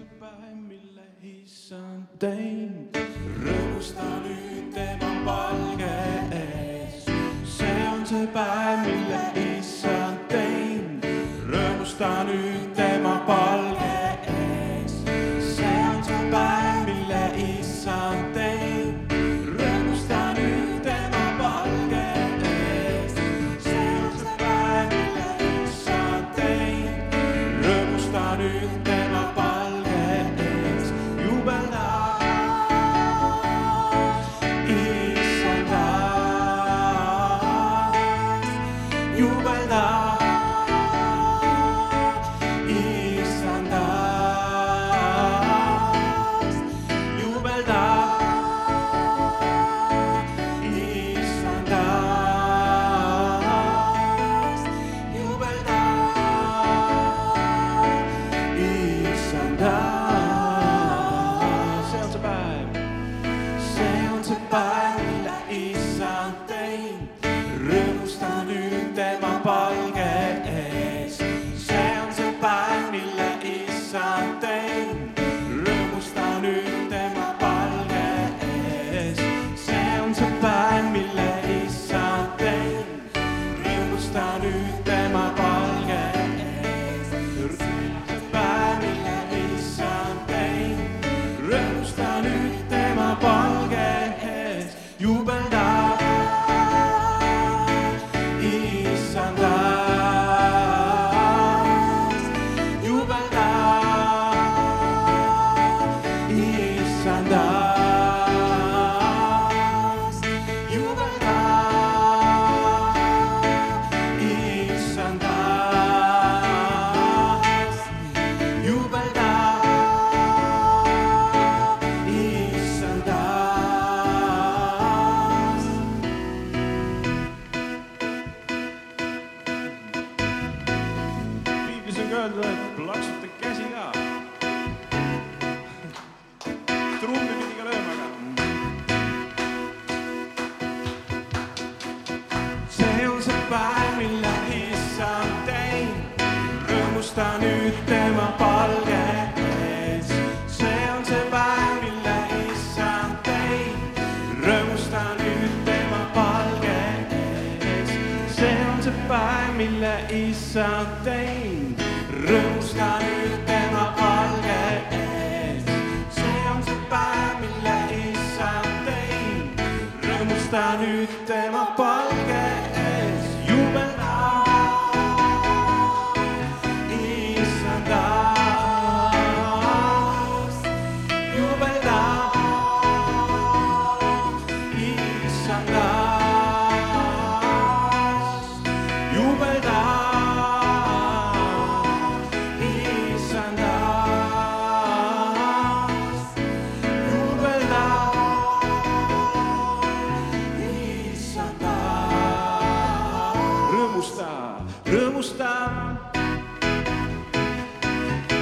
see päev, mille issand teinud. rõõmusta nüüd tema palge ees. see on see päev, mille issand teinud. rõõmusta nüüd ka öeldud, et plaksuta käsi ka. trummi pidi ka lööma, aga. see on see päev, mille issand teinud. rõõmusta nüüd tema palge ees. see on see päev, mille issand teinud. rõõmusta nüüd tema palge ees. see on see päev, mille issand teinud. Rõõmusta nüüd tema palge ees. see on see päev, mille issand teinud. rõõmusta nüüd tema palge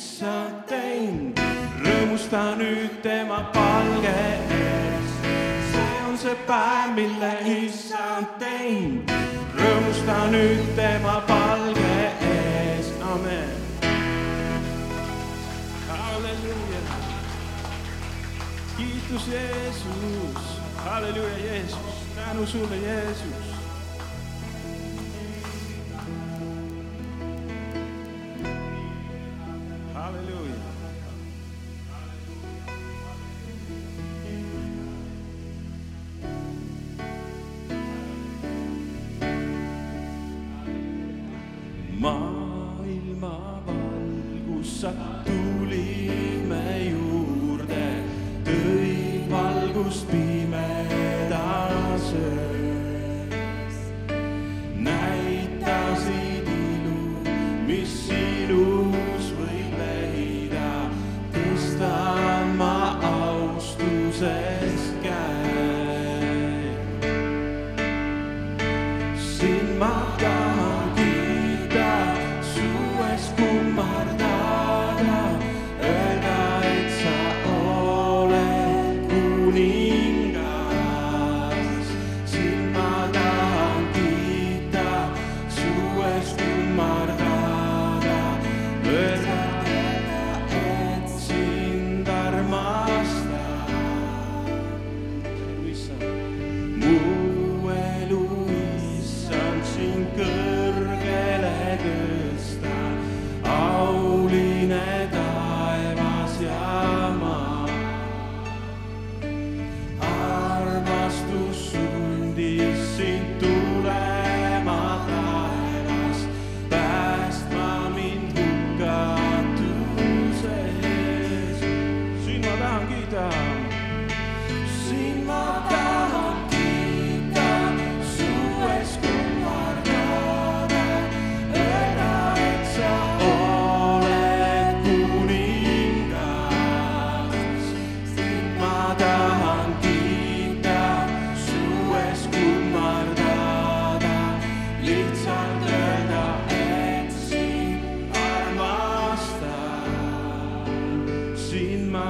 issandat, rõõmusta issandat, rõõmusta issandat. see on see päev, see on see päev, mille issand teinud. rõõmusta nüüd tema palge ees. see on see päev, mille issand teinud. rõõmusta nüüd tema palge ees, amen. halleluuja. kiitus Jeesus, halleluuja Jeesus, tänu sulle Jeesus. kus pimedas öös näitasid ilu, mis sinus võib leida. tõstan ma austuses käed. sind ma tahan kiita, su ees kummardada.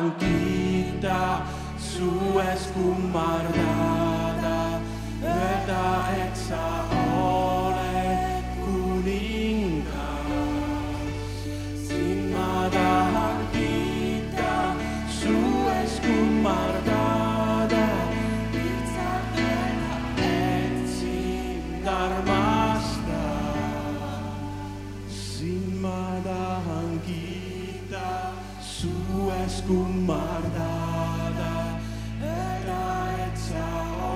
maldita su eskummardada, öelda, et sa oled kuningas. sind ma tahan kiita, su eskummardada, lihtsalt öelda, et sind armastan. ees kummardada, näida, et sa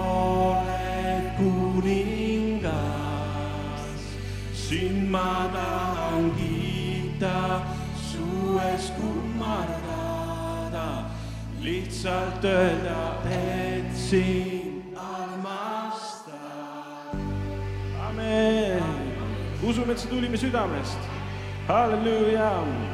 oled kuningas. sind ma tahan kiita, su ees kummardada, lihtsalt öelda, et sind armastan. amin, amin.. usume, et see tuli me südamest. halleluuja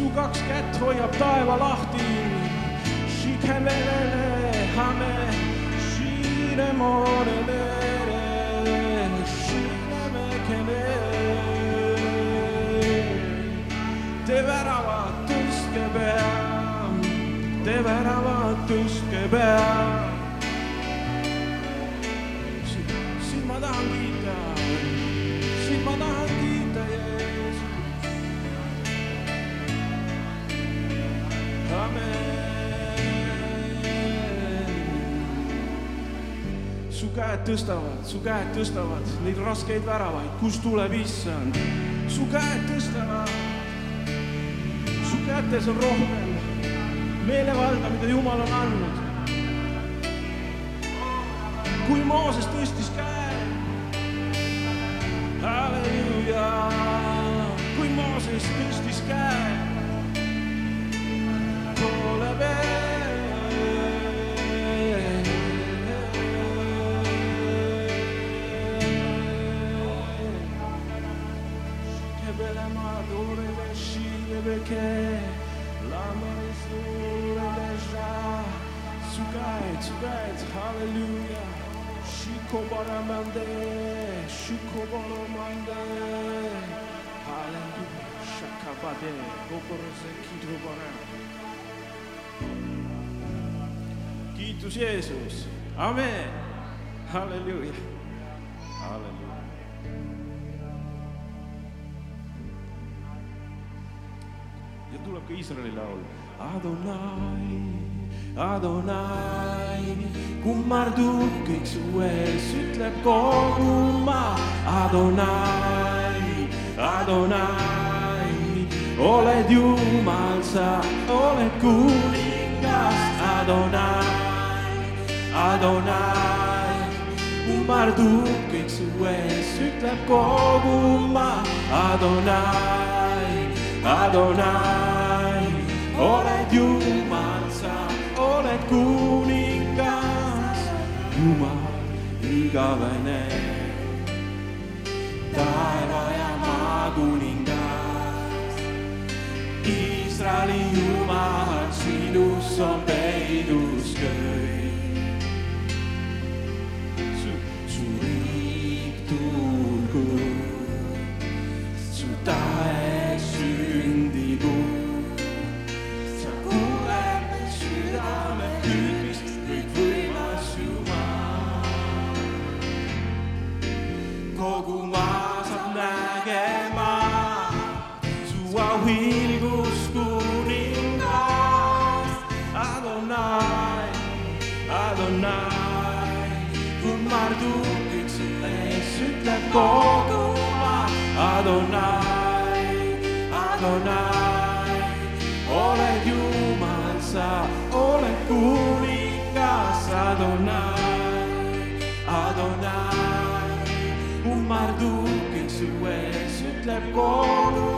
su kaks kätt hoiab taeva lahti. Shikelele hame, shire morele, shire mekele. Te värava tõstke pea. tõstavad, su käed tõstavad neid raskeid väravaid, kust tuleb issand. su käed tõstavad, su kätes on rohkem meelevalda, mida Jumal on andnud. kui Mooses tõstis käe, halleluuja, kui Mooses tõstis käe, poole Halleluja. Shikobaramande, shikobaramande. Halleluja. Shakabade, gokorose kidrubara. kiitus Jeesus, amen, halleluuja, halleluuja. Ja tuleb ka Iisraeli laul. Adonai, Adonai, kummardub kõik su ees, ütleb kogu maa. Adonai, Adonai, oled Jumal, sa oled kuningas, Adonai, Adonai, kummardub kõik su ees, ütleb kogu maa. Adonai, Adonai, oled Jumal, sa oled kuningas, Jumal igavene, taeva ja maa kuningas. Iisraeli Jumal, sinus on peidus kõik. Adonai, kummardub kõik su ees, ütleb kogu maa. Adonai, Adonai, oled Jumal, sa oled kuningas, Adonai, Adonai, kummardub kõik su ees, ütleb kogu